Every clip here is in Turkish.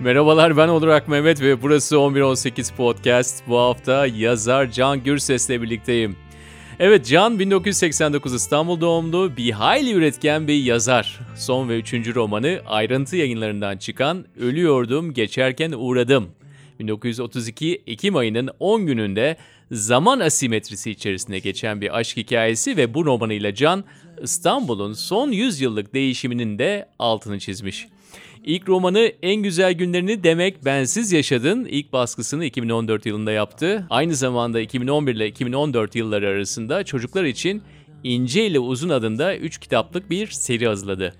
Merhabalar ben Onur Mehmet ve burası 1118 Podcast. Bu hafta yazar Can Gürses'le birlikteyim. Evet Can 1989 İstanbul doğumlu bir hayli üretken bir yazar. Son ve üçüncü romanı ayrıntı yayınlarından çıkan Ölüyordum Geçerken Uğradım. 1932 Ekim ayının 10 gününde zaman asimetrisi içerisinde geçen bir aşk hikayesi ve bu romanıyla Can İstanbul'un son 100 yıllık değişiminin de altını çizmiş. İlk romanı En Güzel Günlerini Demek Bensiz Yaşadın ilk baskısını 2014 yılında yaptı. Aynı zamanda 2011 ile 2014 yılları arasında çocuklar için İnce ile Uzun adında 3 kitaplık bir seri hazırladı.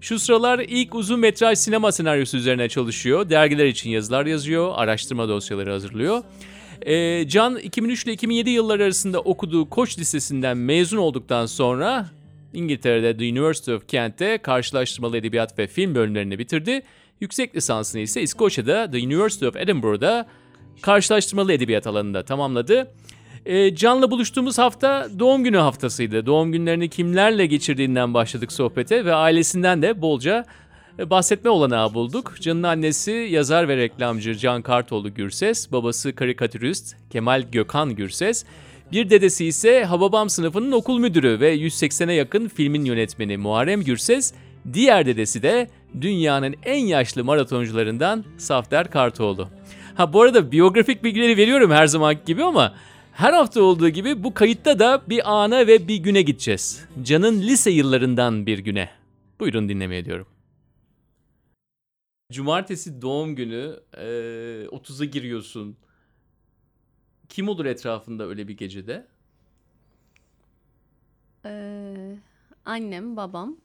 Şu sıralar ilk uzun metraj sinema senaryosu üzerine çalışıyor. Dergiler için yazılar yazıyor, araştırma dosyaları hazırlıyor. Ee, Can 2003 ile 2007 yılları arasında okuduğu Koç Lisesi'nden mezun olduktan sonra İngiltere'de The University of Kent'te karşılaştırmalı edebiyat ve film bölümlerini bitirdi. Yüksek lisansını ise İskoçya'da The University of Edinburgh'da karşılaştırmalı edebiyat alanında tamamladı. E, Can'la buluştuğumuz hafta doğum günü haftasıydı. Doğum günlerini kimlerle geçirdiğinden başladık sohbete ve ailesinden de bolca e, bahsetme olanağı bulduk. Can'ın annesi yazar ve reklamcı Can Kartoğlu Gürses, babası karikatürist Kemal Gökhan Gürses, bir dedesi ise Hababam sınıfının okul müdürü ve 180'e yakın filmin yönetmeni Muharrem Gürses, diğer dedesi de dünyanın en yaşlı maratoncularından Safter Kartoğlu. Ha bu arada biyografik bilgileri veriyorum her zaman gibi ama her hafta olduğu gibi bu kayıtta da bir ana ve bir güne gideceğiz. Can'ın lise yıllarından bir güne. Buyurun dinlemeye diyorum. Cumartesi doğum günü e, 30'a giriyorsun. Kim olur etrafında öyle bir gecede? Ee, annem, babam,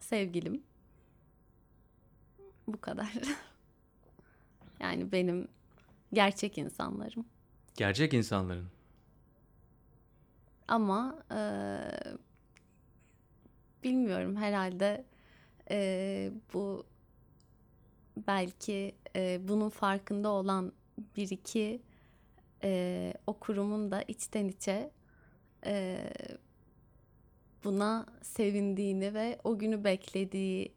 sevgilim. Bu kadar. yani benim gerçek insanlarım. Gerçek insanların. Ama e, bilmiyorum herhalde e, bu belki e, bunun farkında olan bir iki e, o kurumun da içten içe e, buna sevindiğini ve o günü beklediği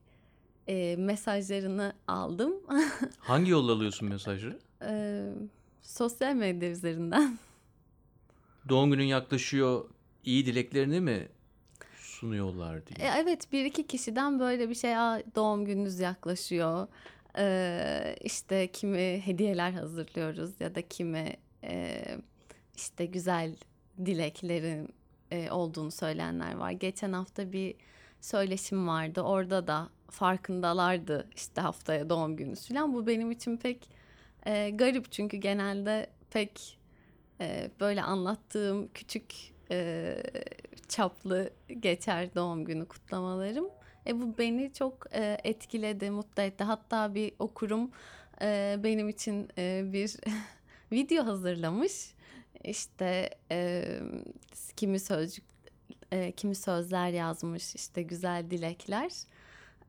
e, mesajlarını aldım. Hangi yolla alıyorsun mesajı? E, sosyal medya üzerinden. Doğum günün yaklaşıyor, iyi dileklerini mi sunuyorlar diye. E, evet bir iki kişiden böyle bir şey Aa, doğum gününüz yaklaşıyor. Ee, işte kimi hediyeler hazırlıyoruz ya da kimi e, işte güzel dileklerin e, olduğunu söyleyenler var. Geçen hafta bir söyleşim vardı. Orada da farkındalardı işte haftaya doğum günü falan. Bu benim için pek e, garip çünkü genelde pek e, böyle anlattığım küçük e, çaplı geçer doğum günü kutlamalarım. E, bu beni çok e, etkiledi, mutlu etti. Hatta bir okurum e, benim için e, bir video hazırlamış. İşte e, kimi sözcük, e, kimi sözler yazmış, işte güzel dilekler.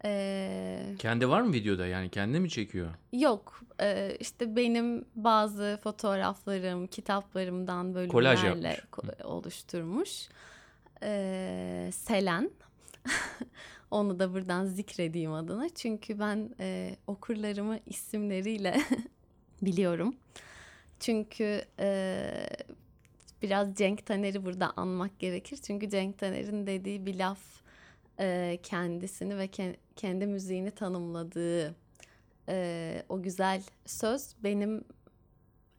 Ee, kendi var mı videoda yani kendi mi çekiyor? Yok e, işte benim bazı fotoğraflarım kitaplarımdan bölümlerle oluşturmuş. Ee, Selen onu da buradan zikredeyim adına çünkü ben e, okurlarımı isimleriyle biliyorum. Çünkü e, biraz Cenk Taner'i burada anmak gerekir. Çünkü Cenk Taner'in dediği bir laf e, kendisini ve ke- kendi müziğini tanımladığı e, o güzel söz benim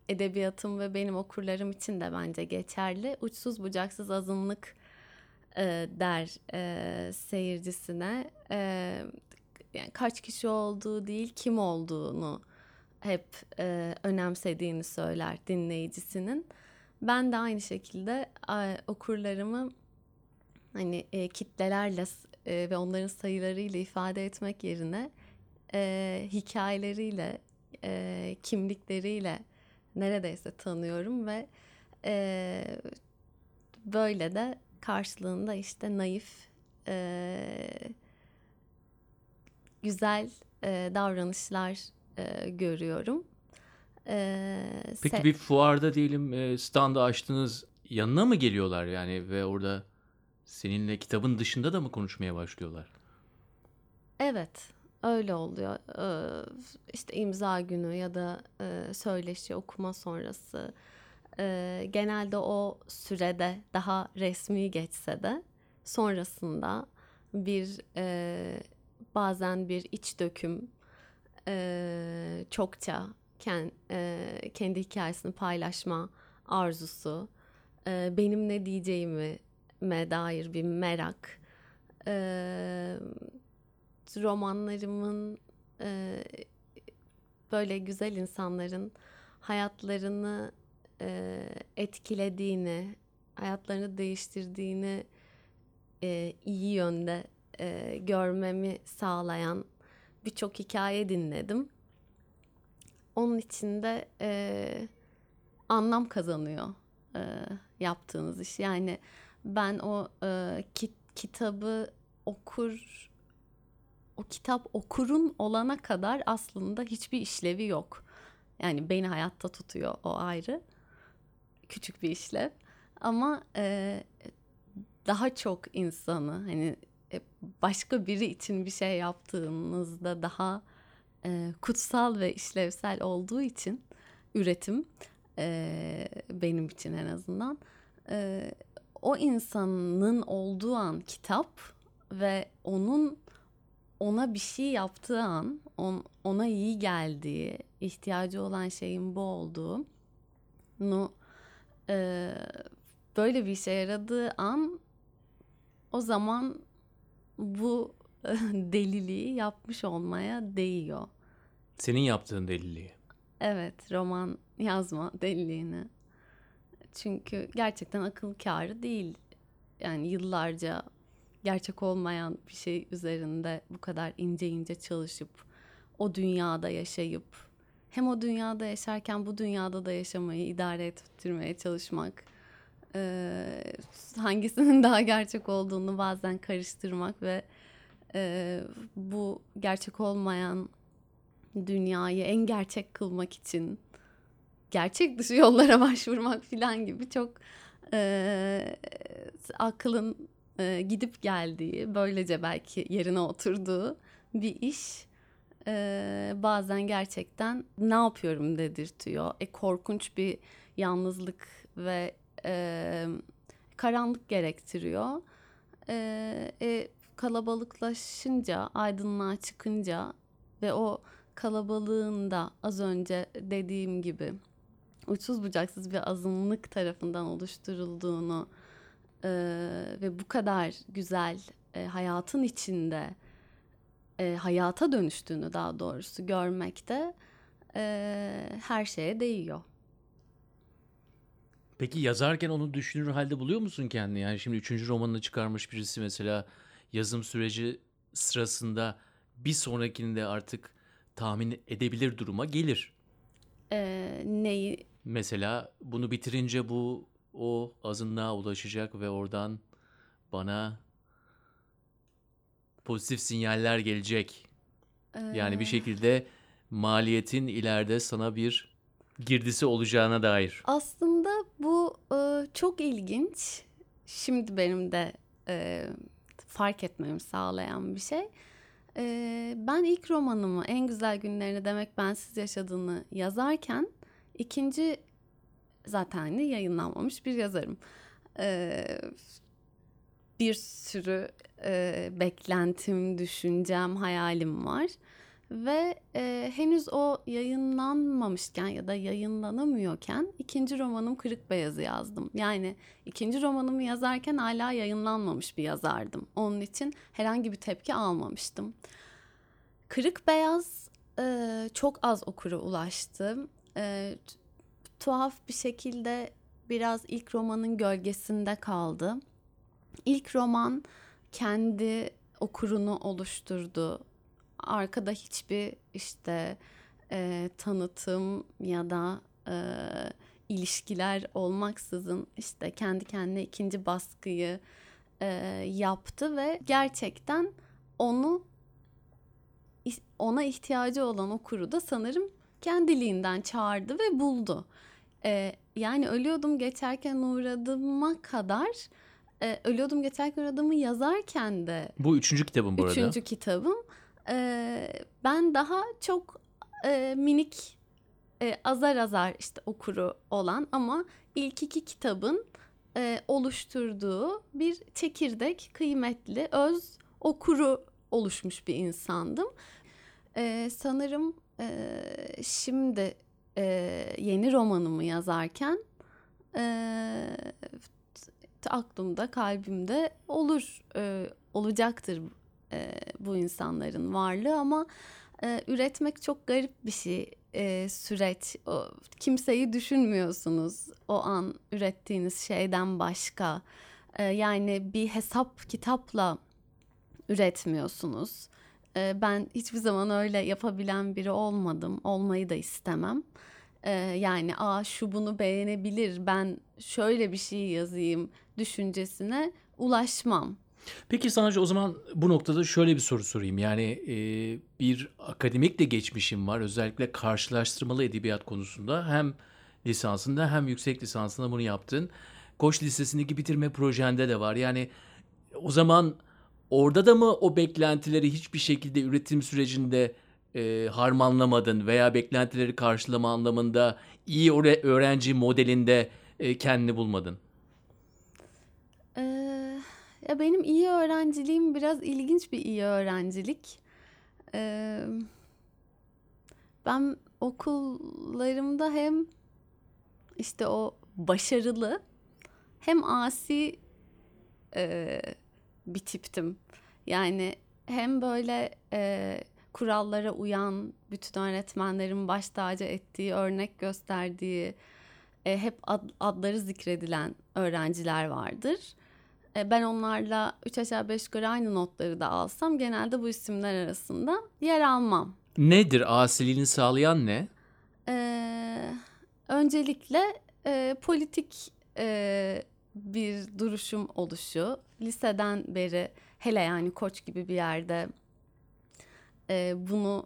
edebiyatım ve benim okurlarım için de bence geçerli. Uçsuz bucaksız azınlık e, der e, seyircisine. E, yani kaç kişi olduğu değil kim olduğunu hep e, önemsediğini söyler dinleyicisinin. Ben de aynı şekilde e, okurlarımı hani e, kitlelerle e, ve onların sayılarıyla ifade etmek yerine e, hikayeleriyle, e, kimlikleriyle neredeyse tanıyorum ve e, böyle de karşılığında işte naif, e, güzel e, davranışlar e, görüyorum. E, Peki bir fuarda diyelim e, standı açtınız yanına mı geliyorlar yani ve orada seninle kitabın dışında da mı konuşmaya başlıyorlar? Evet. öyle oluyor. Ee, işte imza günü ya da e, söyleşi okuma sonrası. E, genelde o sürede daha resmi geçse de sonrasında bir e, bazen bir iç döküm e, çokça kend, e, kendi hikayesini paylaşma arzusu, e, benim ne diyeceğimi me dair bir merak, e, romanlarımın e, böyle güzel insanların hayatlarını e, etkilediğini, hayatlarını değiştirdiğini e, iyi yönde e, görmemi sağlayan birçok hikaye dinledim. Onun içinde e, anlam kazanıyor e, yaptığınız iş. Yani ben o e, kit, kitabı okur o kitap okurun olana kadar aslında hiçbir işlevi yok. Yani beni hayatta tutuyor o ayrı. Küçük bir işlev. Ama e, daha çok insanı hani başka biri için bir şey yaptığınızda daha e, kutsal ve işlevsel olduğu için üretim e, benim için en azından e, o insanın olduğu an kitap ve onun ona bir şey yaptığı an on, ona iyi geldiği ihtiyacı olan şeyin bu olduğunu e, böyle bir işe yaradığı an o zaman bu deliliği yapmış olmaya değiyor. Senin yaptığın deliliği. Evet, roman yazma deliliğini. Çünkü gerçekten akıl kârı değil. Yani yıllarca gerçek olmayan bir şey üzerinde bu kadar ince ince çalışıp o dünyada yaşayıp hem o dünyada yaşarken bu dünyada da yaşamayı idare ettirmeye çalışmak e, hangisinin daha gerçek olduğunu bazen karıştırmak ve e, bu gerçek olmayan dünyayı en gerçek kılmak için gerçek dışı yollara başvurmak falan gibi çok e, akılın e, gidip geldiği böylece belki yerine oturduğu bir iş e, bazen gerçekten ne yapıyorum dedirtiyor. E, korkunç bir yalnızlık ve e, karanlık gerektiriyor. E, e, kalabalıklaşınca, aydınlığa çıkınca ve o kalabalığın da az önce dediğim gibi uçsuz bucaksız bir azınlık tarafından oluşturulduğunu e, ve bu kadar güzel e, hayatın içinde e, hayata dönüştüğünü daha doğrusu görmekte e, her şeye değiyor. Peki yazarken onu düşünür halde buluyor musun kendini? Yani şimdi üçüncü romanını çıkarmış birisi mesela yazım süreci sırasında bir sonrakinde artık tahmin edebilir duruma gelir. Ee, neyi? Mesela bunu bitirince bu o azınlığa ulaşacak ve oradan bana pozitif sinyaller gelecek. Ee... Yani bir şekilde maliyetin ileride sana bir girdisi olacağına dair. Aslında bu e, çok ilginç. Şimdi benim de e, fark etmemi sağlayan bir şey. E, ben ilk romanımı En Güzel Günlerini Demek Bensiz Yaşadığını yazarken ikinci zaten yayınlanmamış bir yazarım. E, bir sürü e, beklentim, düşüncem, hayalim var. Ve e, henüz o yayınlanmamışken ya da yayınlanamıyorken ikinci romanım Kırık Beyaz'ı yazdım. Yani ikinci romanımı yazarken hala yayınlanmamış bir yazardım. Onun için herhangi bir tepki almamıştım. Kırık Beyaz e, çok az okura ulaştı. E, tuhaf bir şekilde biraz ilk romanın gölgesinde kaldı. İlk roman kendi okurunu oluşturdu arkada hiçbir işte e, tanıtım ya da e, ilişkiler olmaksızın işte kendi kendine ikinci baskıyı e, yaptı ve gerçekten onu ona ihtiyacı olan okuru da sanırım kendiliğinden çağırdı ve buldu. E, yani ölüyordum geçerken uğradığıma kadar e, ölüyordum geçerken uğradığımı yazarken de bu üçüncü kitabım bu arada. Üçüncü kitabım e, ben daha çok e, minik e, azar azar işte okuru olan ama ilk iki kitabın e, oluşturduğu bir çekirdek kıymetli öz okuru oluşmuş bir insandım. E, sanırım e, şimdi e, yeni romanımı yazarken e, aklımda kalbimde olur e, olacaktır e, bu insanların varlığı ama e, üretmek çok garip bir şey e, süreç. O, kimseyi düşünmüyorsunuz o an ürettiğiniz şeyden başka. E, yani bir hesap kitapla üretmiyorsunuz. E, ben hiçbir zaman öyle yapabilen biri olmadım. Olmayı da istemem. E, yani aa şu bunu beğenebilir ben şöyle bir şey yazayım düşüncesine ulaşmam. Peki Sanacı o zaman bu noktada şöyle bir soru sorayım. Yani e, bir akademik de geçmişim var. Özellikle karşılaştırmalı edebiyat konusunda hem lisansında hem yüksek lisansında bunu yaptın. Koç Lisesi'ndeki bitirme projende de var. Yani o zaman orada da mı o beklentileri hiçbir şekilde üretim sürecinde e, harmanlamadın veya beklentileri karşılama anlamında iyi öğrenci modelinde e, kendini bulmadın? Ya benim iyi öğrenciliğim biraz ilginç bir iyi öğrencilik. Ee, ben okullarımda hem işte o başarılı hem asi e, bir tiptim. Yani hem böyle e, kurallara uyan, bütün öğretmenlerin baş tacı ettiği, örnek gösterdiği, e, hep ad, adları zikredilen öğrenciler vardır. E, ben onlarla 3 aşağı 5 yukarı aynı notları da alsam genelde bu isimler arasında yer almam. Nedir asiliğini sağlayan ne? Ee, öncelikle e, politik e, bir duruşum oluşu. Liseden beri hele yani koç gibi bir yerde e, bunu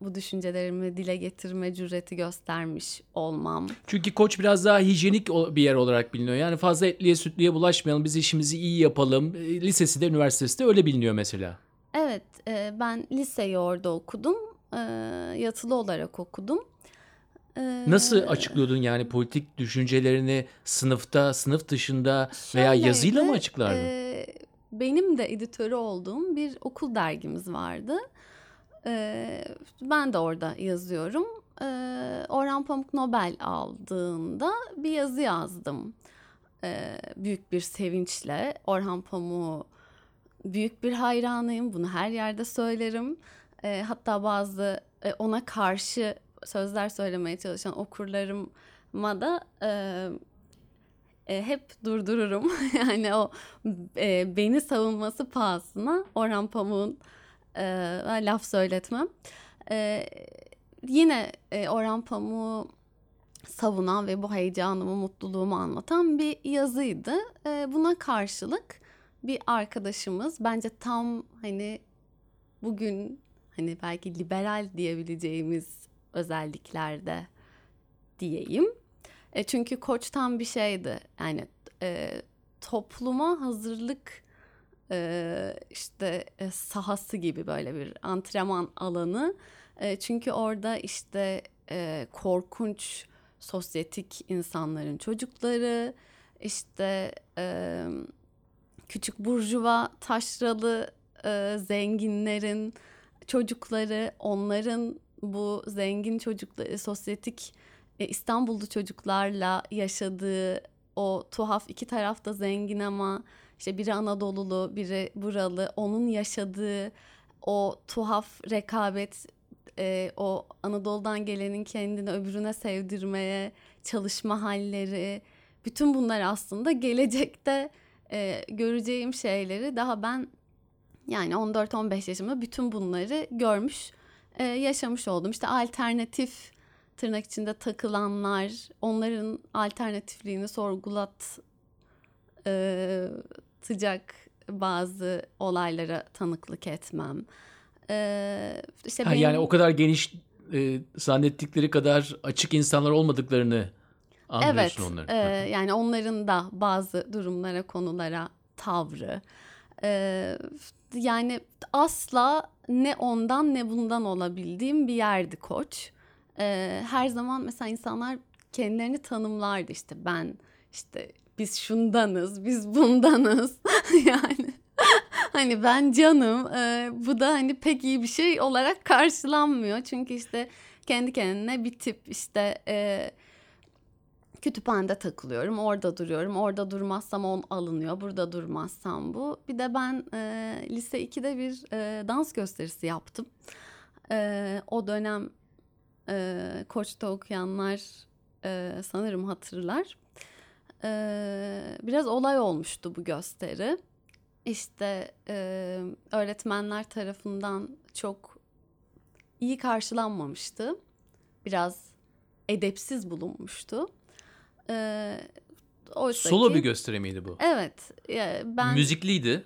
bu düşüncelerimi dile getirme cüreti göstermiş olmam. Çünkü koç biraz daha hijyenik bir yer olarak biliniyor. Yani fazla etliye sütlüye bulaşmayalım, biz işimizi iyi yapalım. E, lisesi de üniversitesi de öyle biliniyor mesela. Evet, e, ben liseyi orada okudum. E, yatılı olarak okudum. Nasıl açıklıyordun yani politik düşüncelerini sınıfta, sınıf dışında veya Şöyleydi, yazıyla mı açıklardın? benim de editörü olduğum bir okul dergimiz vardı. Ee, ben de orada yazıyorum. Ee, Orhan Pamuk Nobel aldığında bir yazı yazdım. Ee, büyük bir sevinçle Orhan Pamuk'u büyük bir hayranıyım. Bunu her yerde söylerim. Ee, hatta bazı e, ona karşı sözler söylemeye çalışan okurlarıma da e, e, hep durdururum. yani o e, beni savunması pahasına Orhan Pamuk'un e, laf söyletmem. E, yine e, Orhan Pamuk'u savunan ve bu heyecanımı, mutluluğumu anlatan bir yazıydı. E, buna karşılık bir arkadaşımız bence tam hani bugün hani belki liberal diyebileceğimiz özelliklerde diyeyim. E, çünkü koç tam bir şeydi. Yani e, topluma hazırlık işte sahası gibi böyle bir antrenman alanı. Çünkü orada işte korkunç sosyetik insanların çocukları, işte küçük burjuva taşralı zenginlerin çocukları, onların bu zengin çocukları, sosyetik e, İstanbullu çocuklarla yaşadığı o tuhaf iki tarafta zengin ama işte biri Anadolulu, biri buralı. Onun yaşadığı o tuhaf rekabet, e, o Anadolu'dan gelenin kendini öbürüne sevdirmeye çalışma halleri. Bütün bunlar aslında gelecekte e, göreceğim şeyleri daha ben yani 14-15 yaşımda bütün bunları görmüş, e, yaşamış oldum. İşte alternatif tırnak içinde takılanlar, onların alternatifliğini sorgulat e, sıcak bazı olaylara tanıklık etmem. Ee, işte ha, benim... Yani o kadar geniş e, zannettikleri kadar açık insanlar olmadıklarını anlıyorsun evet, onların. Evet, e, yani onların da bazı durumlara, konulara tavrı. E, yani asla ne ondan ne bundan olabildiğim bir yerdi koç. Ee, her zaman mesela insanlar kendilerini tanımlardı işte ben işte biz şundanız, biz bundanız yani. hani ben canım e, bu da hani pek iyi bir şey olarak karşılanmıyor. Çünkü işte kendi kendine bir tip işte e, kütüphanede takılıyorum. Orada duruyorum. Orada durmazsam on alınıyor. Burada durmazsam bu. Bir de ben e, lise 2'de bir e, dans gösterisi yaptım. E, o dönem e, Koç'ta okuyanlar e, sanırım hatırlar. E, biraz olay olmuştu bu gösteri. İşte e, öğretmenler tarafından çok iyi karşılanmamıştı. Biraz edepsiz bulunmuştu. Ee, Solo ki, bir gösteri miydi bu? Evet. Ya ben Müzikliydi.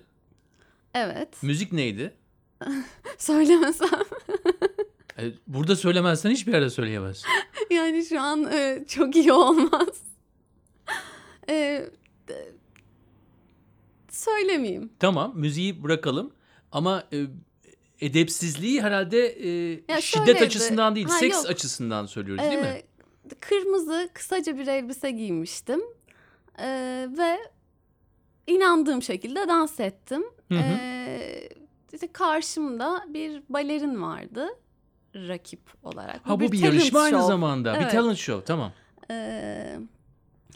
Evet. Müzik neydi? Söylemesem. E, burada söylemezsen hiçbir yerde söyleyemezsin. yani şu an e, çok iyi olmaz. E, söylemeyeyim. Tamam müziği bırakalım ama e, edepsizliği herhalde e, şiddet şöyleydi. açısından değil ha, seks yok. açısından söylüyoruz değil mi? kırmızı kısaca bir elbise giymiştim ee, ve inandığım şekilde dans ettim. Hı hı. Ee, işte karşımda bir balerin vardı rakip olarak. Ha bu, bir, bir yarışma show. aynı zamanda. Evet. Bir talent show tamam. Ee,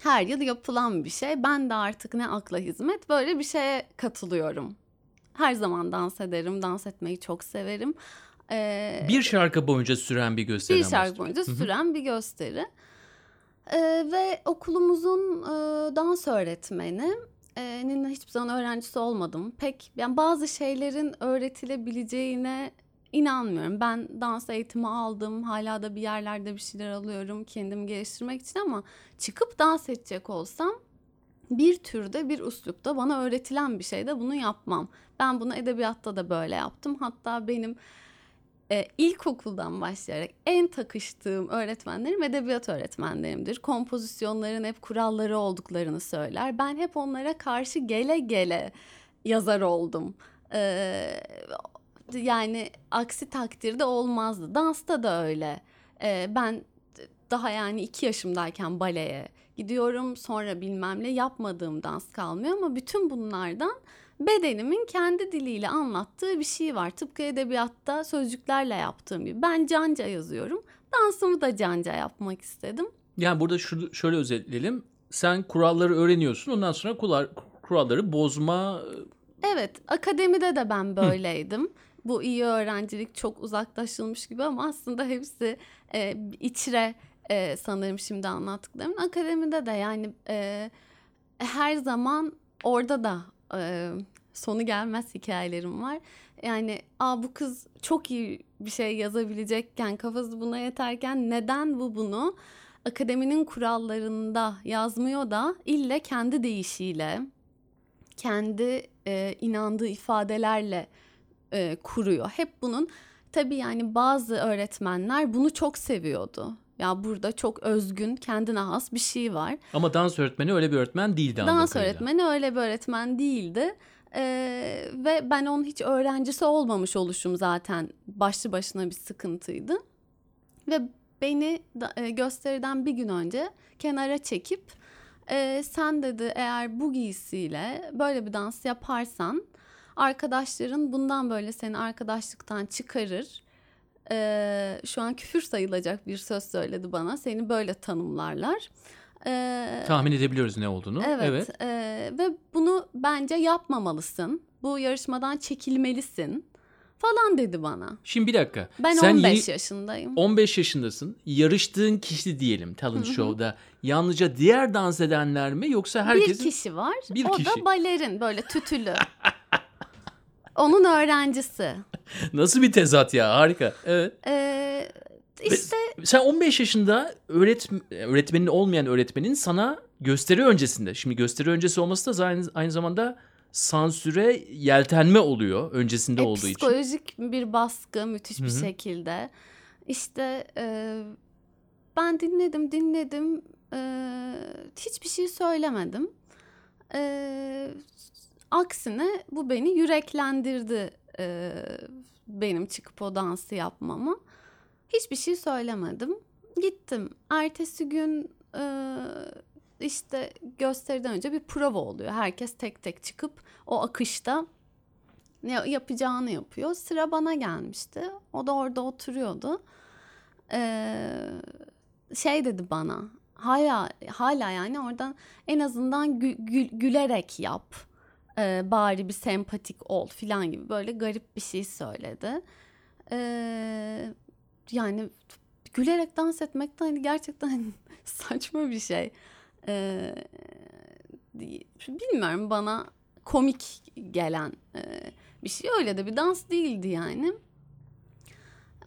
her yıl yapılan bir şey. Ben de artık ne akla hizmet böyle bir şeye katılıyorum. Her zaman dans ederim, dans etmeyi çok severim. Ee, bir şarkı boyunca süren bir gösteri. Bir şarkı boyunca süren bir gösteri. Ee, ve okulumuzun e, dans öğretmeni e, hiçbir zaman öğrencisi olmadım. Pek yani bazı şeylerin öğretilebileceğine inanmıyorum. Ben dans eğitimi aldım. Hala da bir yerlerde bir şeyler alıyorum kendimi geliştirmek için ama çıkıp dans edecek olsam bir türde bir üslupta bana öğretilen bir şeyde bunu yapmam. Ben bunu edebiyatta da böyle yaptım. Hatta benim e, ilkokuldan başlayarak en takıştığım öğretmenlerim edebiyat öğretmenlerimdir. Kompozisyonların hep kuralları olduklarını söyler. Ben hep onlara karşı gele gele yazar oldum. Ee, yani aksi takdirde olmazdı. Dansta da öyle. Ee, ben daha yani iki yaşımdayken baleye gidiyorum. Sonra bilmem ne yapmadığım dans kalmıyor ama bütün bunlardan bedenimin kendi diliyle anlattığı bir şey var. Tıpkı edebiyatta sözcüklerle yaptığım gibi. Ben canca yazıyorum. Dansımı da canca yapmak istedim. Yani burada şu, şöyle özetleyelim. Sen kuralları öğreniyorsun. Ondan sonra kural, kuralları bozma... Evet. Akademide de ben böyleydim. Hı. Bu iyi öğrencilik çok uzaklaşılmış gibi ama aslında hepsi e, içre e, sanırım şimdi anlattıklarım. Akademide de yani e, her zaman orada da e, sonu gelmez hikayelerim var. Yani aa bu kız çok iyi bir şey yazabilecekken kafası buna yeterken neden bu bunu akademinin kurallarında yazmıyor da ille kendi deyişiyle kendi e, inandığı ifadelerle e, kuruyor. Hep bunun tabii yani bazı öğretmenler bunu çok seviyordu. Ya burada çok özgün, kendine has bir şey var. Ama dans öğretmeni öyle bir öğretmen değildi. Dans öğretmeni öyle bir öğretmen değildi. Ee, ve ben onun hiç öğrencisi olmamış oluşum zaten başlı başına bir sıkıntıydı. Ve beni da, e, gösteriden bir gün önce kenara çekip e, sen dedi eğer bu giysiyle böyle bir dans yaparsan arkadaşların bundan böyle seni arkadaşlıktan çıkarır e, şu an küfür sayılacak bir söz söyledi bana. Seni böyle tanımlarlar. E, Tahmin edebiliyoruz ne olduğunu. Evet. evet. E, ve bunu bence yapmamalısın. Bu yarışmadan çekilmelisin falan dedi bana. Şimdi bir dakika. Ben Sen 15 yaşındayım. 15 yaşındasın. Yarıştığın kişi diyelim talent show'da. Yalnızca diğer dans edenler mi yoksa herkesin? Bir kişi var. Bir o kişi. da balerin böyle tütülü. Onun öğrencisi. Nasıl bir tezat ya harika. Evet. Ee, işte sen 15 yaşında öğret öğretmenin olmayan öğretmenin sana gösteri öncesinde. Şimdi gösteri öncesi olması da aynı, aynı zamanda sansüre yeltenme oluyor öncesinde e, olduğu psikolojik için. Psikolojik bir baskı müthiş bir Hı-hı. şekilde. İşte e, ben dinledim dinledim e, hiçbir şey söylemedim. E, aksine bu beni yüreklendirdi e, benim çıkıp o dansı yapmamı. Hiçbir şey söylemedim. Gittim. Ertesi gün e, işte gösteriden önce bir prova oluyor. Herkes tek tek çıkıp o akışta ne yapacağını yapıyor. Sıra bana gelmişti. O da orada oturuyordu. Ee, şey dedi bana. Hala hala yani oradan en azından gü, gü, gülerek yap. Ee, bari bir sempatik ol filan gibi böyle garip bir şey söyledi. Ee, yani gülerek dans etmek de hani gerçekten saçma bir şey. Ee, bilmiyorum bana komik gelen e, bir şey öyle de bir dans değildi yani.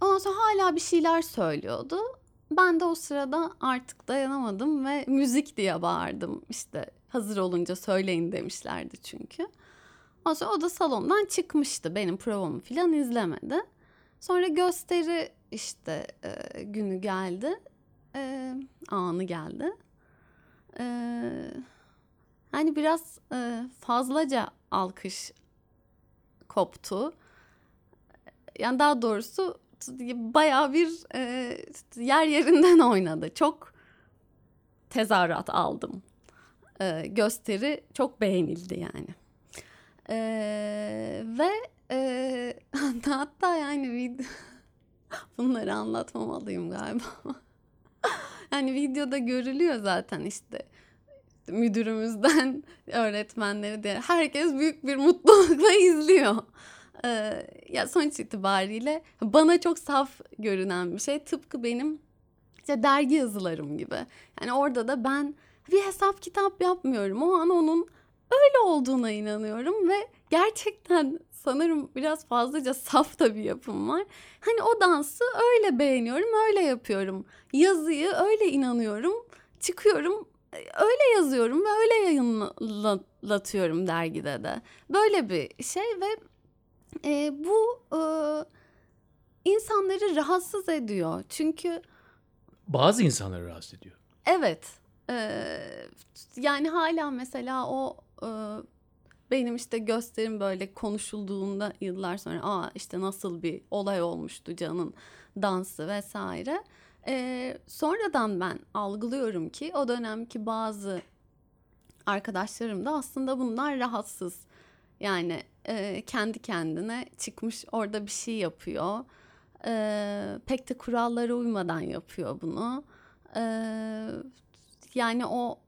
Ondan sonra hala bir şeyler söylüyordu. Ben de o sırada artık dayanamadım ve müzik diye bağırdım. İşte hazır olunca söyleyin demişlerdi çünkü. Ondan sonra o da salondan çıkmıştı. Benim provamı falan izlemedi. Sonra gösteri işte e, günü geldi. E, anı geldi. E, hani biraz e, fazlaca alkış koptu. Yani daha doğrusu bayağı bir e, yer yerinden oynadı. Çok tezahürat aldım. E, gösteri çok beğenildi yani. E, ve e, hatta yani video bunları anlatmamalıyım galiba. yani videoda görülüyor zaten işte müdürümüzden öğretmenleri de herkes büyük bir mutlulukla izliyor. Ee, ya sonuç itibariyle bana çok saf görünen bir şey tıpkı benim işte dergi yazılarım gibi. Yani orada da ben bir hesap kitap yapmıyorum. O an onun öyle olduğuna inanıyorum ve gerçekten sanırım biraz fazlaca saf da bir yapım var. Hani o dansı öyle beğeniyorum, öyle yapıyorum. Yazıyı öyle inanıyorum. Çıkıyorum öyle yazıyorum ve öyle yayınlatıyorum dergide de. Böyle bir şey ve e, bu e, insanları rahatsız ediyor. Çünkü bazı insanları rahatsız ediyor. Evet. E, yani hala mesela o e, benim işte gösterim böyle konuşulduğunda yıllar sonra aa işte nasıl bir olay olmuştu Can'ın dansı vesaire. E, sonradan ben algılıyorum ki o dönemki bazı arkadaşlarım da aslında bunlar rahatsız. Yani e, kendi kendine çıkmış orada bir şey yapıyor. E, pek de kurallara uymadan yapıyor bunu. E, yani o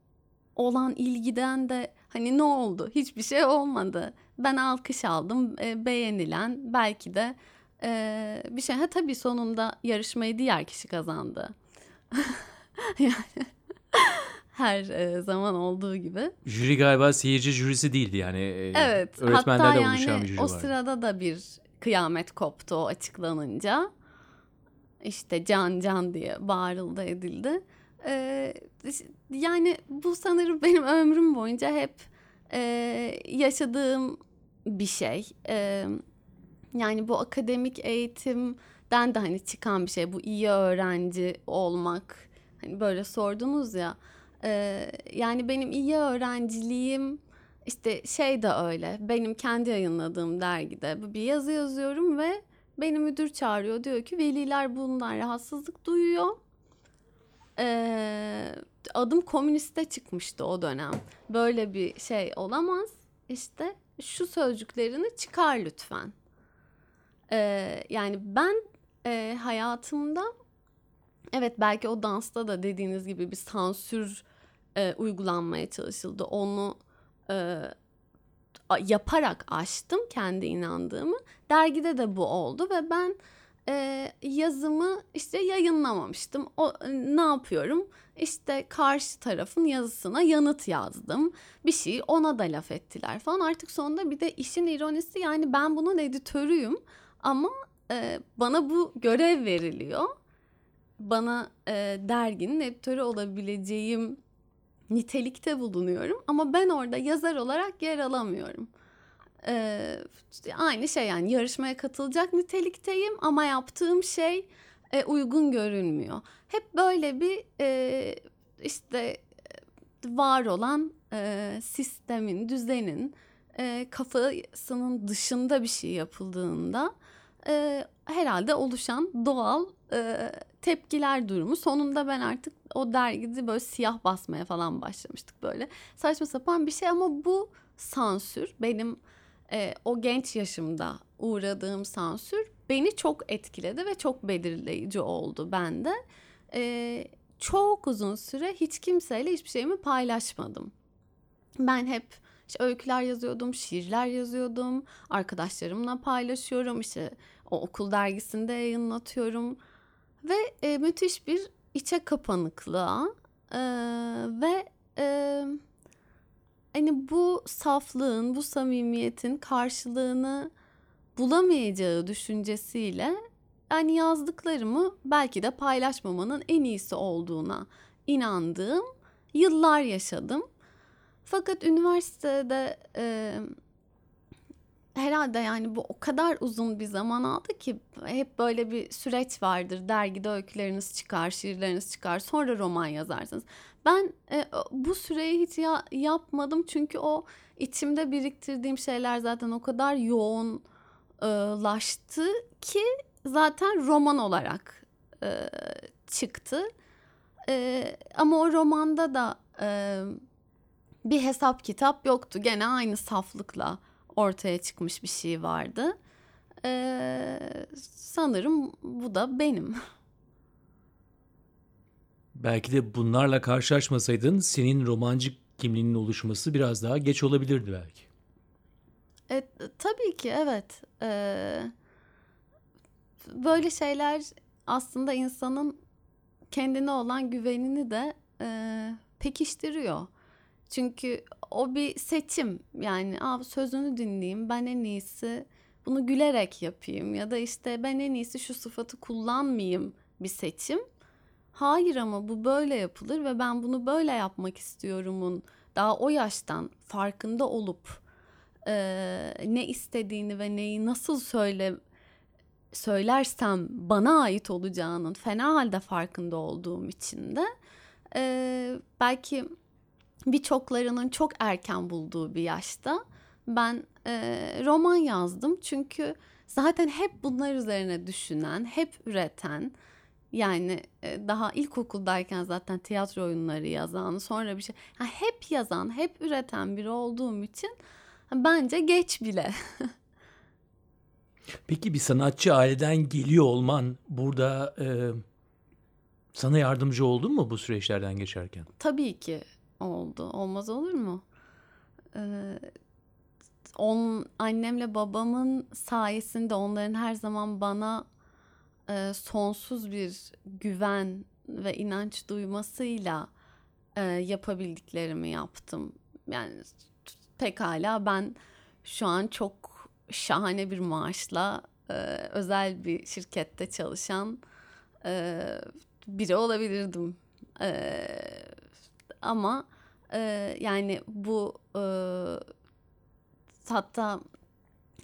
olan ilgiden de hani ne oldu? Hiçbir şey olmadı. Ben alkış aldım, e, beğenilen belki de e, bir şey. Ha tabii sonunda yarışmayı diğer kişi kazandı. yani her e, zaman olduğu gibi. Jüri galiba seyirci jürisi değildi yani. E, evet. Öğretmenlerle hatta oluşan yani bir jüri o vardı. sırada da bir kıyamet koptu o açıklanınca. İşte can can diye bağırıldı edildi. Ee, yani bu sanırım benim ömrüm boyunca hep e, yaşadığım bir şey. E, yani bu akademik eğitimden de hani çıkan bir şey. Bu iyi öğrenci olmak. Hani böyle sordunuz ya. Ee, yani benim iyi öğrenciliğim işte şey de öyle. Benim kendi yayınladığım dergide bir yazı yazıyorum ve beni müdür çağırıyor. Diyor ki veliler bundan rahatsızlık duyuyor. Ee, adım komüniste çıkmıştı o dönem. Böyle bir şey olamaz. İşte şu sözcüklerini çıkar lütfen. Ee, yani ben e, hayatımda evet belki o dansta da dediğiniz gibi bir sansür e, uygulanmaya çalışıldı. Onu e, yaparak aştım kendi inandığımı. Dergide de bu oldu ve ben e, yazımı işte yayınlamamıştım. O ne yapıyorum? İşte karşı tarafın yazısına yanıt yazdım. Bir şey ona da laf ettiler falan. Artık sonunda bir de işin ironisi yani ben bunun editörüyüm ama e, bana bu görev veriliyor. Bana e, derginin editörü olabileceğim nitelikte bulunuyorum ama ben orada yazar olarak yer alamıyorum. Ee, aynı şey yani yarışmaya katılacak nitelikteyim ama yaptığım şey e, uygun görünmüyor. Hep böyle bir e, işte var olan e, sistemin, düzenin e, kafasının dışında bir şey yapıldığında e, herhalde oluşan doğal e, tepkiler durumu. Sonunda ben artık o dergide böyle siyah basmaya falan başlamıştık böyle. Saçma sapan bir şey ama bu sansür benim e, o genç yaşımda uğradığım sansür beni çok etkiledi ve çok belirleyici oldu bende. E, çok uzun süre hiç kimseyle hiçbir şeyimi paylaşmadım. Ben hep işte öyküler yazıyordum, şiirler yazıyordum, arkadaşlarımla paylaşıyorum, işte o okul dergisinde yayınlatıyorum ve e, müthiş bir içe kapanıklığa e, ve e, hani bu saflığın, bu samimiyetin karşılığını bulamayacağı düşüncesiyle yani yazdıklarımı belki de paylaşmamanın en iyisi olduğuna inandığım yıllar yaşadım. Fakat üniversitede e, herhalde yani bu o kadar uzun bir zaman aldı ki hep böyle bir süreç vardır. Dergide öyküleriniz çıkar, şiirleriniz çıkar, sonra roman yazarsınız. Ben e, bu süreyi hiç ya, yapmadım çünkü o içimde biriktirdiğim şeyler zaten o kadar yoğunlaştı ki zaten roman olarak e, çıktı. E, ama o romanda da e, bir hesap kitap yoktu. Gene aynı saflıkla ortaya çıkmış bir şey vardı. Ee, sanırım bu da benim. Belki de bunlarla karşılaşmasaydın senin romancı kimliğinin oluşması biraz daha geç olabilirdi belki. E, tabii ki evet. Ee, böyle şeyler aslında insanın kendine olan güvenini de e, pekiştiriyor. Çünkü o bir seçim yani Aa, sözünü dinleyeyim ben en iyisi bunu gülerek yapayım ya da işte ben en iyisi şu sıfatı kullanmayayım bir seçim. Hayır ama bu böyle yapılır ve ben bunu böyle yapmak istiyorumun daha o yaştan farkında olup e, ne istediğini ve neyi nasıl söyle söylersem bana ait olacağının fena halde farkında olduğum için de e, belki birçoklarının çok erken bulduğu bir yaşta ben e, roman yazdım. Çünkü zaten hep bunlar üzerine düşünen, hep üreten, yani e, daha ilkokuldayken zaten tiyatro oyunları yazan, sonra bir şey, yani hep yazan, hep üreten biri olduğum için bence geç bile. Peki bir sanatçı aileden geliyor olman burada e, sana yardımcı oldu mu bu süreçlerden geçerken? Tabii ki oldu. Olmaz olur mu? Ee, on, annemle babamın sayesinde onların her zaman bana e, sonsuz bir güven ve inanç duymasıyla e, yapabildiklerimi yaptım. Yani pekala ben şu an çok şahane bir maaşla e, özel bir şirkette çalışan e, biri olabilirdim. E, ama e, yani bu e, hatta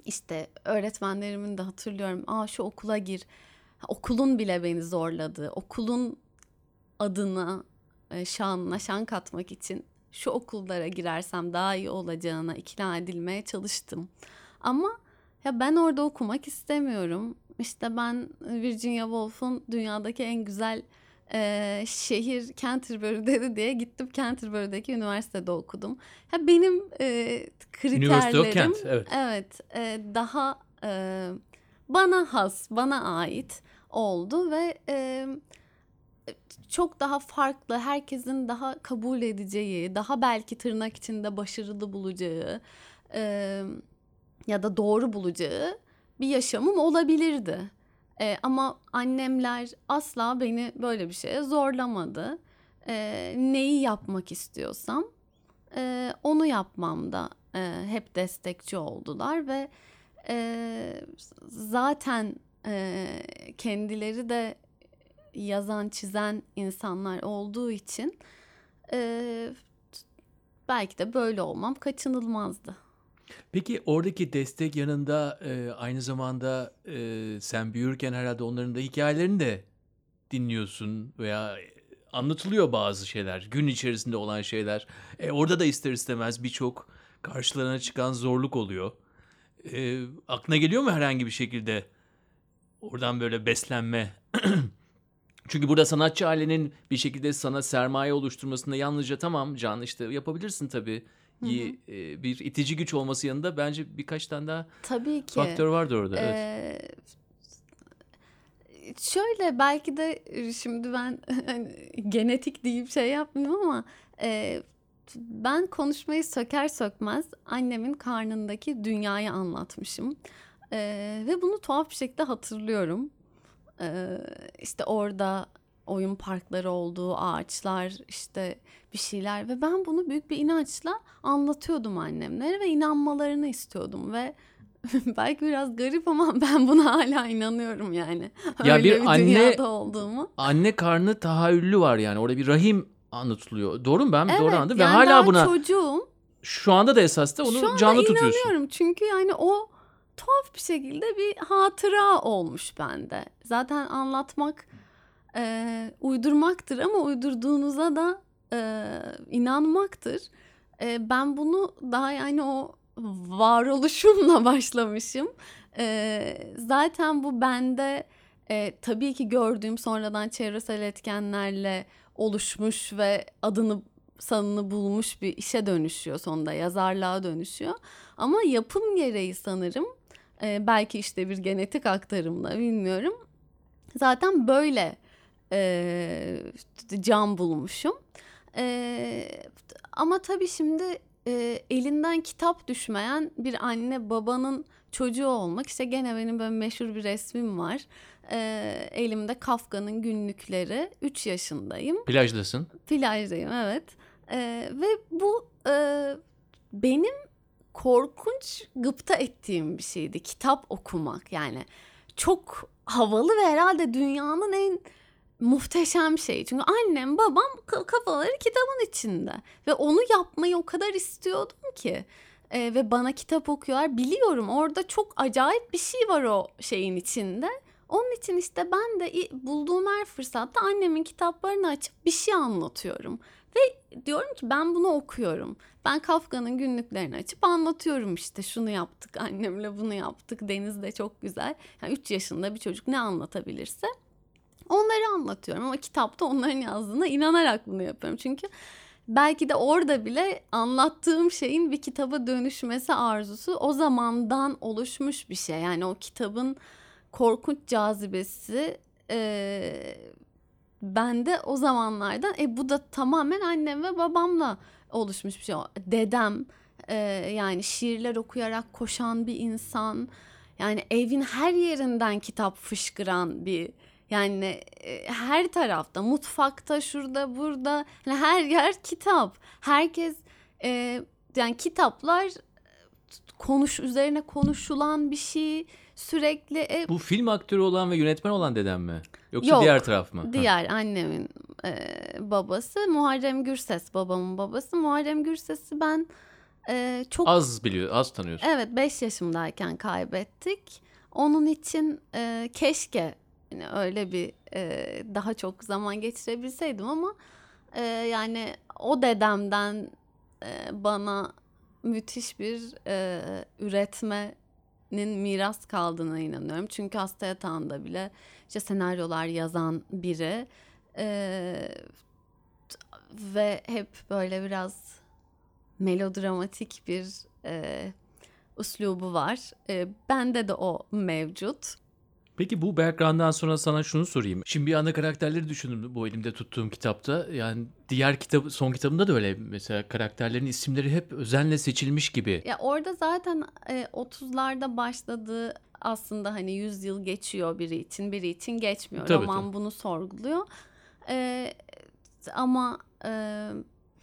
işte öğretmenlerimin de hatırlıyorum. Aa şu okula gir. Okulun bile beni zorladı. Okulun adına, e, şanına şan katmak için şu okullara girersem daha iyi olacağına ikna edilmeye çalıştım. Ama ya ben orada okumak istemiyorum. İşte ben Virginia Woolf'un dünyadaki en güzel e, şehir Canterbury'de diye gittim Canterbury'deki üniversitede okudum. Ya benim e, kriterlerim Kent, evet, evet e, daha e, bana has, bana ait oldu ve e, çok daha farklı, herkesin daha kabul edeceği, daha belki tırnak içinde başarılı bulacağı e, ya da doğru bulacağı bir yaşamım olabilirdi. E, ama annemler asla beni böyle bir şeye zorlamadı. E, neyi yapmak istiyorsam e, onu yapmamda e, hep destekçi oldular ve e, zaten e, kendileri de yazan çizen insanlar olduğu için e, belki de böyle olmam kaçınılmazdı. Peki oradaki destek yanında e, aynı zamanda e, sen büyürken herhalde onların da hikayelerini de dinliyorsun veya anlatılıyor bazı şeyler, gün içerisinde olan şeyler. E, orada da ister istemez birçok karşılarına çıkan zorluk oluyor. E, aklına geliyor mu herhangi bir şekilde oradan böyle beslenme? Çünkü burada sanatçı ailenin bir şekilde sana sermaye oluşturmasında yalnızca tamam Can işte yapabilirsin tabii. Hı. E, bir itici güç olması yanında bence birkaç tane daha Tabii ki. faktör vardır orada. Ee, evet. Şöyle belki de şimdi ben hani, genetik deyip şey yapmıyorum ama e, ben konuşmayı söker sökmez annemin karnındaki dünyayı anlatmışım. Ee, ve bunu tuhaf bir şekilde hatırlıyorum. Ee, işte orada oyun parkları olduğu ağaçlar işte bir şeyler ve ben bunu büyük bir inançla anlatıyordum annemlere ve inanmalarını istiyordum ve belki biraz garip ama ben buna hala inanıyorum yani. Ya Öyle bir, bir anne dünyada olduğumu. Anne karnı tahayyüllü var yani. Orada bir rahim anlatılıyor. Doğru mu ben evet, doğru anladım yani ve hala buna çocuğum. Şu anda da esas da onu Şu canlı tutuyorsun. inanıyorum çünkü yani o tuhaf bir şekilde bir hatıra olmuş bende. Zaten anlatmak e, uydurmaktır ama uydurduğunuza da e, inanmaktır. E, ben bunu daha yani o varoluşumla başlamışım. E, zaten bu bende e, tabii ki gördüğüm sonradan çevresel etkenlerle oluşmuş ve adını sanını bulmuş bir işe dönüşüyor sonunda yazarlığa dönüşüyor. Ama yapım gereği sanırım e, belki işte bir genetik aktarımla bilmiyorum. Zaten böyle e, can bulmuşum. E, ama tabii şimdi e, elinden kitap düşmeyen bir anne babanın çocuğu olmak işte gene benim böyle meşhur bir resmim var. E, elimde Kafka'nın günlükleri. 3 yaşındayım. Plajdasın. Plajdayım evet. E, ve bu e, benim korkunç gıpta ettiğim bir şeydi. Kitap okumak yani. Çok havalı ve herhalde dünyanın en muhteşem şey. Çünkü annem babam kafaları kitabın içinde. Ve onu yapmayı o kadar istiyordum ki. Ee, ve bana kitap okuyorlar. Biliyorum orada çok acayip bir şey var o şeyin içinde. Onun için işte ben de bulduğum her fırsatta annemin kitaplarını açıp bir şey anlatıyorum. Ve diyorum ki ben bunu okuyorum. Ben Kafka'nın günlüklerini açıp anlatıyorum işte şunu yaptık annemle bunu yaptık. Deniz de çok güzel. Yani 3 yaşında bir çocuk ne anlatabilirse onları anlatıyorum. Ama kitapta onların yazdığına inanarak bunu yapıyorum. Çünkü belki de orada bile anlattığım şeyin bir kitaba dönüşmesi arzusu o zamandan oluşmuş bir şey. Yani o kitabın korkunç cazibesi e, bende o zamanlardan e bu da tamamen annem ve babamla oluşmuş bir şey. Dedem e, yani şiirler okuyarak koşan bir insan. Yani evin her yerinden kitap fışkıran bir yani e, her tarafta mutfakta şurada burada yani her yer kitap. Herkes e, yani kitaplar konuş üzerine konuşulan bir şey sürekli. E, Bu film aktörü olan ve yönetmen olan dedem mi? Yoksa Yok, diğer taraf mı? Diğer annemin e, babası Muharrem Gürses babamın babası. Muharrem Gürses'i ben e, çok... Az biliyor, az tanıyorsun. Evet 5 yaşımdayken kaybettik. Onun için e, keşke yani öyle bir e, daha çok zaman geçirebilseydim ama e, yani o dedemden e, bana müthiş bir e, üretmenin miras kaldığına inanıyorum. Çünkü hasta yatağında bile işte senaryolar yazan biri ve hep böyle biraz melodramatik bir e, uslubu var. E, bende de o mevcut. Peki bu background'dan sonra sana şunu sorayım. Şimdi bir anda karakterleri düşündüm bu elimde tuttuğum kitapta. Yani diğer kitap son kitabımda da öyle mesela karakterlerin isimleri hep özenle seçilmiş gibi. Ya orada zaten e, 30'larda başladığı aslında hani 100 yıl geçiyor biri için, biri için geçmiyor. Tabii, Roman tabii. bunu sorguluyor. E, ama e,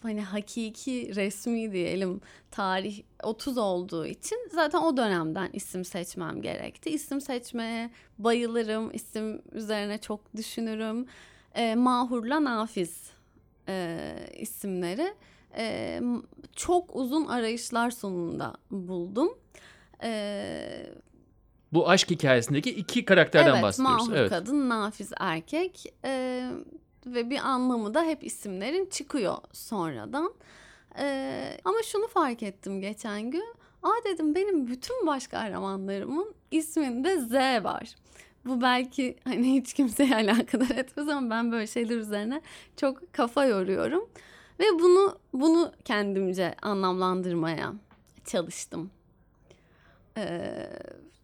hani hakiki resmi diyelim tarih 30 olduğu için zaten o dönemden isim seçmem gerekti. İsim seçmeye bayılırım. isim üzerine çok düşünürüm. E, Mahur'la Nafiz e, isimleri. E, çok uzun arayışlar sonunda buldum. E, Bu aşk hikayesindeki iki karakterden evet, bahsediyoruz. Mahur evet, Mahur kadın, Nafiz erkek. E, ve bir anlamı da hep isimlerin çıkıyor sonradan. Ee, ama şunu fark ettim geçen gün. Aa dedim benim bütün baş kahramanlarımın isminde Z var. Bu belki hani hiç kimseye alakadar etmez ama ben böyle şeyler üzerine çok kafa yoruyorum. Ve bunu bunu kendimce anlamlandırmaya çalıştım. Ee,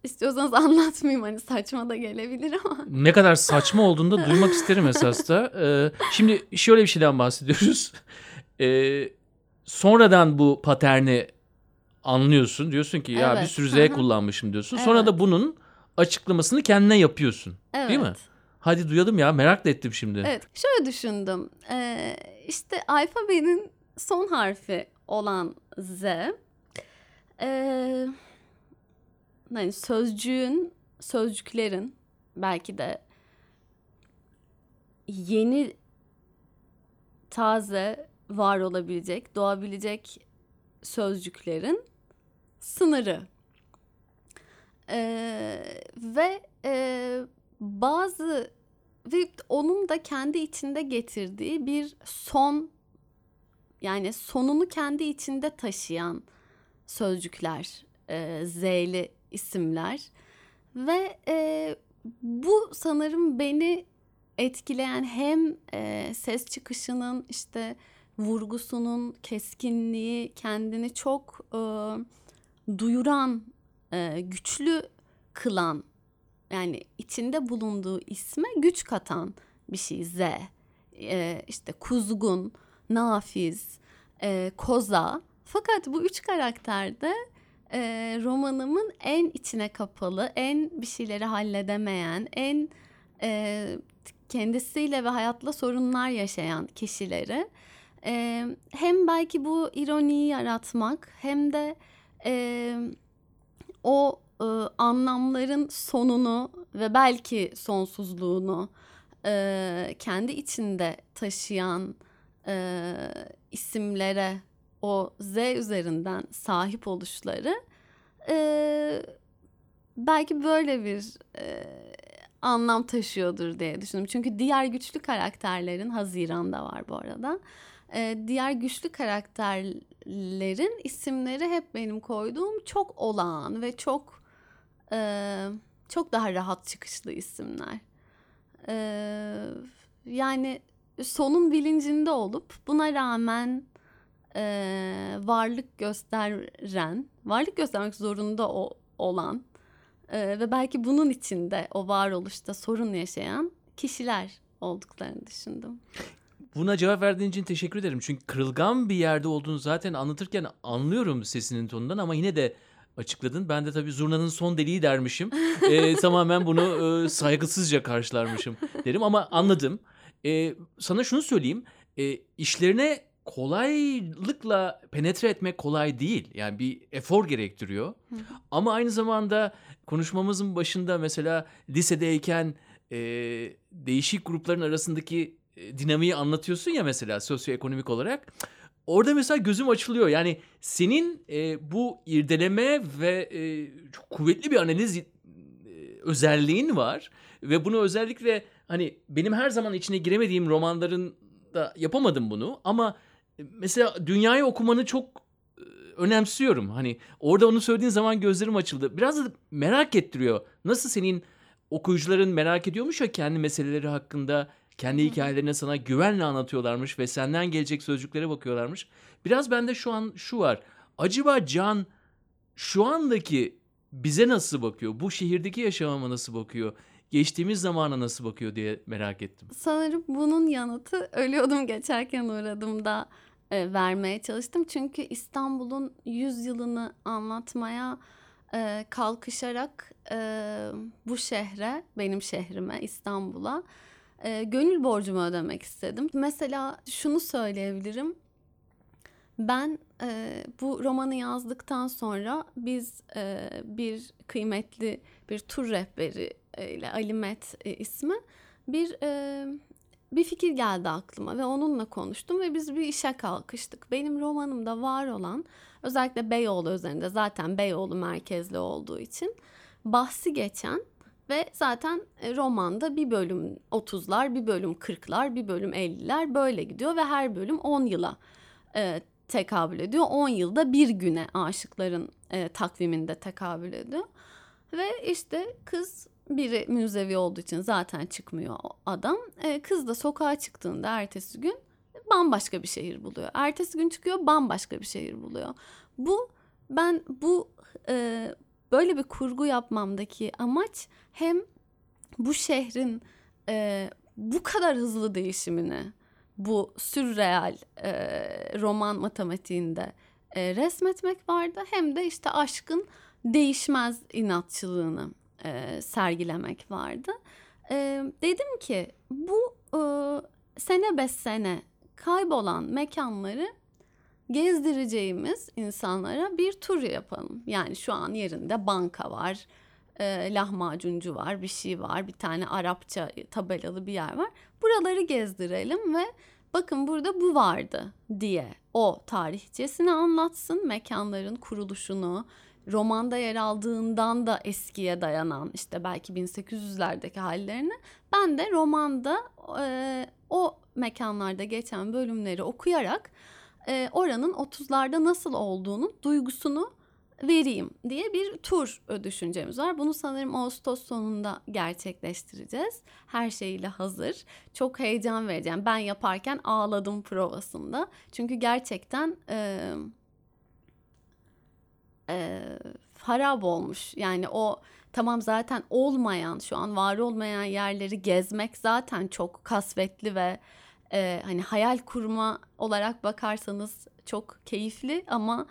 istiyorsanız anlatmayayım hani saçma da gelebilir ama. Ne kadar saçma olduğunu da duymak isterim esas da. Ee, şimdi şöyle bir şeyden bahsediyoruz. Ee, sonradan bu paterni anlıyorsun. Diyorsun ki ya Evet, bir sürü Z kullanmışım diyorsun. Sonra Evet. da bunun açıklamasını kendine yapıyorsun. Evet. Değil mi? Hadi duyalım ya merak da ettim şimdi. Evet, şöyle düşündüm. Ee, işte alfabenin son harfi olan Z, ee, hani sözcüğün, sözcüklerin belki de yeni, taze, var olabilecek, doğabilecek sözcüklerin sınırı. Ee, ve e, bazı ve onun da kendi içinde getirdiği bir son yani sonunu kendi içinde taşıyan sözcükler, e, Z'li isimler ve e, bu sanırım beni etkileyen hem e, ses çıkışının işte vurgusunun keskinliği kendini çok e, duyuran, e, güçlü kılan yani içinde bulunduğu isme güç katan bir şey Z. Ee, işte kuzgun, nafiz, e, koza. Fakat bu üç karakterde e, romanımın en içine kapalı, en bir şeyleri halledemeyen, en e, kendisiyle ve hayatla sorunlar yaşayan kişileri e, hem belki bu ironiyi yaratmak hem de e, o e, anlamların sonunu ve belki sonsuzluğunu e, kendi içinde taşıyan e, isimlere o Z üzerinden sahip oluşları e, belki böyle bir e, anlam taşıyordur diye düşündüm. Çünkü diğer güçlü karakterlerin Haziran'da var bu arada. E, diğer güçlü karakterlerin isimleri hep benim koyduğum çok olağan ve çok e, çok daha rahat çıkışlı isimler. E, yani sonun bilincinde olup buna rağmen e, varlık gösteren, varlık göstermek zorunda o, olan e, ve belki bunun içinde o varoluşta sorun yaşayan kişiler olduklarını düşündüm. Buna cevap verdiğin için teşekkür ederim. Çünkü kırılgan bir yerde olduğunu zaten anlatırken anlıyorum sesinin tonundan ama yine de açıkladın. Ben de tabii zurnanın son deliği dermişim. Ee, tamamen bunu e, saygısızca karşılarmışım derim ama anladım. Ee, sana şunu söyleyeyim. Ee, işlerine kolaylıkla penetre etmek kolay değil. Yani bir efor gerektiriyor. Hı. Ama aynı zamanda konuşmamızın başında mesela lisedeyken e, değişik grupların arasındaki e, dinamiği anlatıyorsun ya mesela sosyoekonomik olarak. Orada mesela gözüm açılıyor. Yani senin e, bu irdeleme ve e, çok kuvvetli bir analiz e, özelliğin var. Ve bunu özellikle hani benim her zaman içine giremediğim romanların da yapamadım bunu. Ama mesela dünyayı okumanı çok e, önemsiyorum. Hani orada onu söylediğin zaman gözlerim açıldı. Biraz da merak ettiriyor. Nasıl senin okuyucuların merak ediyormuş ya kendi meseleleri hakkında kendi hikayelerini sana güvenle anlatıyorlarmış ve senden gelecek sözcüklere bakıyorlarmış. Biraz bende şu an şu var. Acaba Can şu andaki bize nasıl bakıyor? Bu şehirdeki yaşamama nasıl bakıyor? Geçtiğimiz zamana nasıl bakıyor diye merak ettim. Sanırım bunun yanıtı ölüyordum geçerken uğradığımda e, vermeye çalıştım. Çünkü İstanbul'un 100 yılını anlatmaya e, kalkışarak e, bu şehre, benim şehrime, İstanbul'a e, gönül borcumu ödemek istedim. Mesela şunu söyleyebilirim. Ben e, bu romanı yazdıktan sonra biz e, bir kıymetli bir tur rehberi ile Alimet e, ismi bir e, bir fikir geldi aklıma ve onunla konuştum ve biz bir işe kalkıştık. Benim romanımda var olan özellikle Beyoğlu üzerinde zaten Beyoğlu merkezli olduğu için bahsi geçen ve zaten e, romanda bir bölüm 30'lar, bir bölüm 40'lar, bir bölüm 50'ler böyle gidiyor ve her bölüm 10 yıla e, tekabül ediyor. 10 yılda bir güne aşıkların e, takviminde tekabül ediyor. Ve işte kız biri müzevi olduğu için zaten çıkmıyor adam. E, kız da sokağa çıktığında ertesi gün bambaşka bir şehir buluyor. Ertesi gün çıkıyor bambaşka bir şehir buluyor. Bu ben bu e, böyle bir kurgu yapmamdaki amaç hem bu şehrin e, bu kadar hızlı değişimini bu sürreal e, roman matematiğinde e, resmetmek vardı hem de işte aşkın değişmez inatçılığını e, sergilemek vardı. E, dedim ki bu e, sene beş sene kaybolan mekanları gezdireceğimiz insanlara bir tur yapalım. Yani şu an yerinde banka var, e, lahmacuncu var, bir şey var, bir tane Arapça tabelalı bir yer var. Buraları gezdirelim ve bakın burada bu vardı diye o tarihçesini anlatsın, mekanların kuruluşunu, romanda yer aldığından da eskiye dayanan işte belki 1800'lerdeki hallerini ben de romanda e, o mekanlarda geçen bölümleri okuyarak e, oranın 30'larda nasıl olduğunu duygusunu vereyim diye bir tur düşüncemiz var. Bunu sanırım Ağustos sonunda gerçekleştireceğiz. Her şeyle hazır. Çok heyecan vereceğim. Ben yaparken ağladım provasında. Çünkü gerçekten e, e, harap olmuş. Yani o tamam zaten olmayan şu an var olmayan yerleri gezmek zaten çok kasvetli ve e, hani hayal kurma olarak bakarsanız çok keyifli ama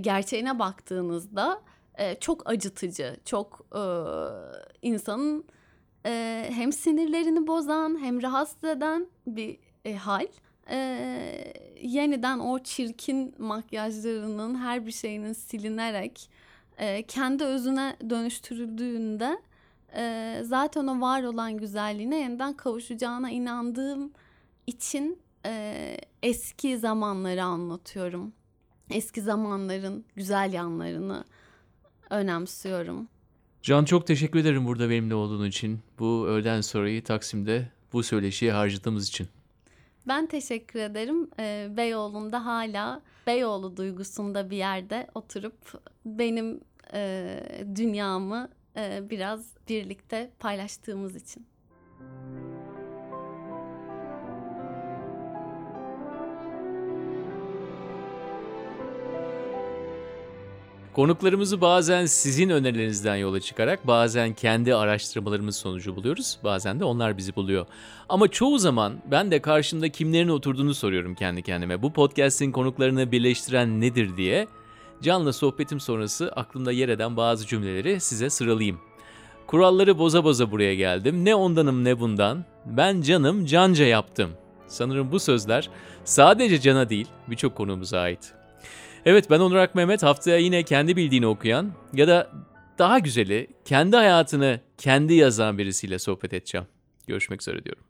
gerçeğine baktığınızda e, çok acıtıcı, çok e, insanın e, hem sinirlerini bozan hem rahatsız eden bir e, hal. E, yeniden o çirkin makyajlarının her bir şeyinin silinerek e, kendi özüne dönüştürüldüğünde e, zaten o var olan güzelliğine yeniden kavuşacağına inandığım için e, eski zamanları anlatıyorum. Eski zamanların güzel yanlarını önemsiyorum. Can çok teşekkür ederim burada benimle olduğun için. Bu öğleden sonrayı Taksim'de bu söyleşiye harcadığımız için. Ben teşekkür ederim. Ee, Beyoğlu'nda hala Beyoğlu duygusunda bir yerde oturup benim e, dünyamı e, biraz birlikte paylaştığımız için. Konuklarımızı bazen sizin önerilerinizden yola çıkarak bazen kendi araştırmalarımız sonucu buluyoruz. Bazen de onlar bizi buluyor. Ama çoğu zaman ben de karşımda kimlerin oturduğunu soruyorum kendi kendime. Bu podcast'in konuklarını birleştiren nedir diye. Can'la sohbetim sonrası aklımda yer eden bazı cümleleri size sıralayayım. Kuralları boza boza buraya geldim. Ne ondanım ne bundan. Ben canım canca yaptım. Sanırım bu sözler sadece Can'a değil birçok konuğumuza ait. Evet ben Onur Mehmet haftaya yine kendi bildiğini okuyan ya da daha güzeli kendi hayatını kendi yazan birisiyle sohbet edeceğim. Görüşmek üzere diyorum.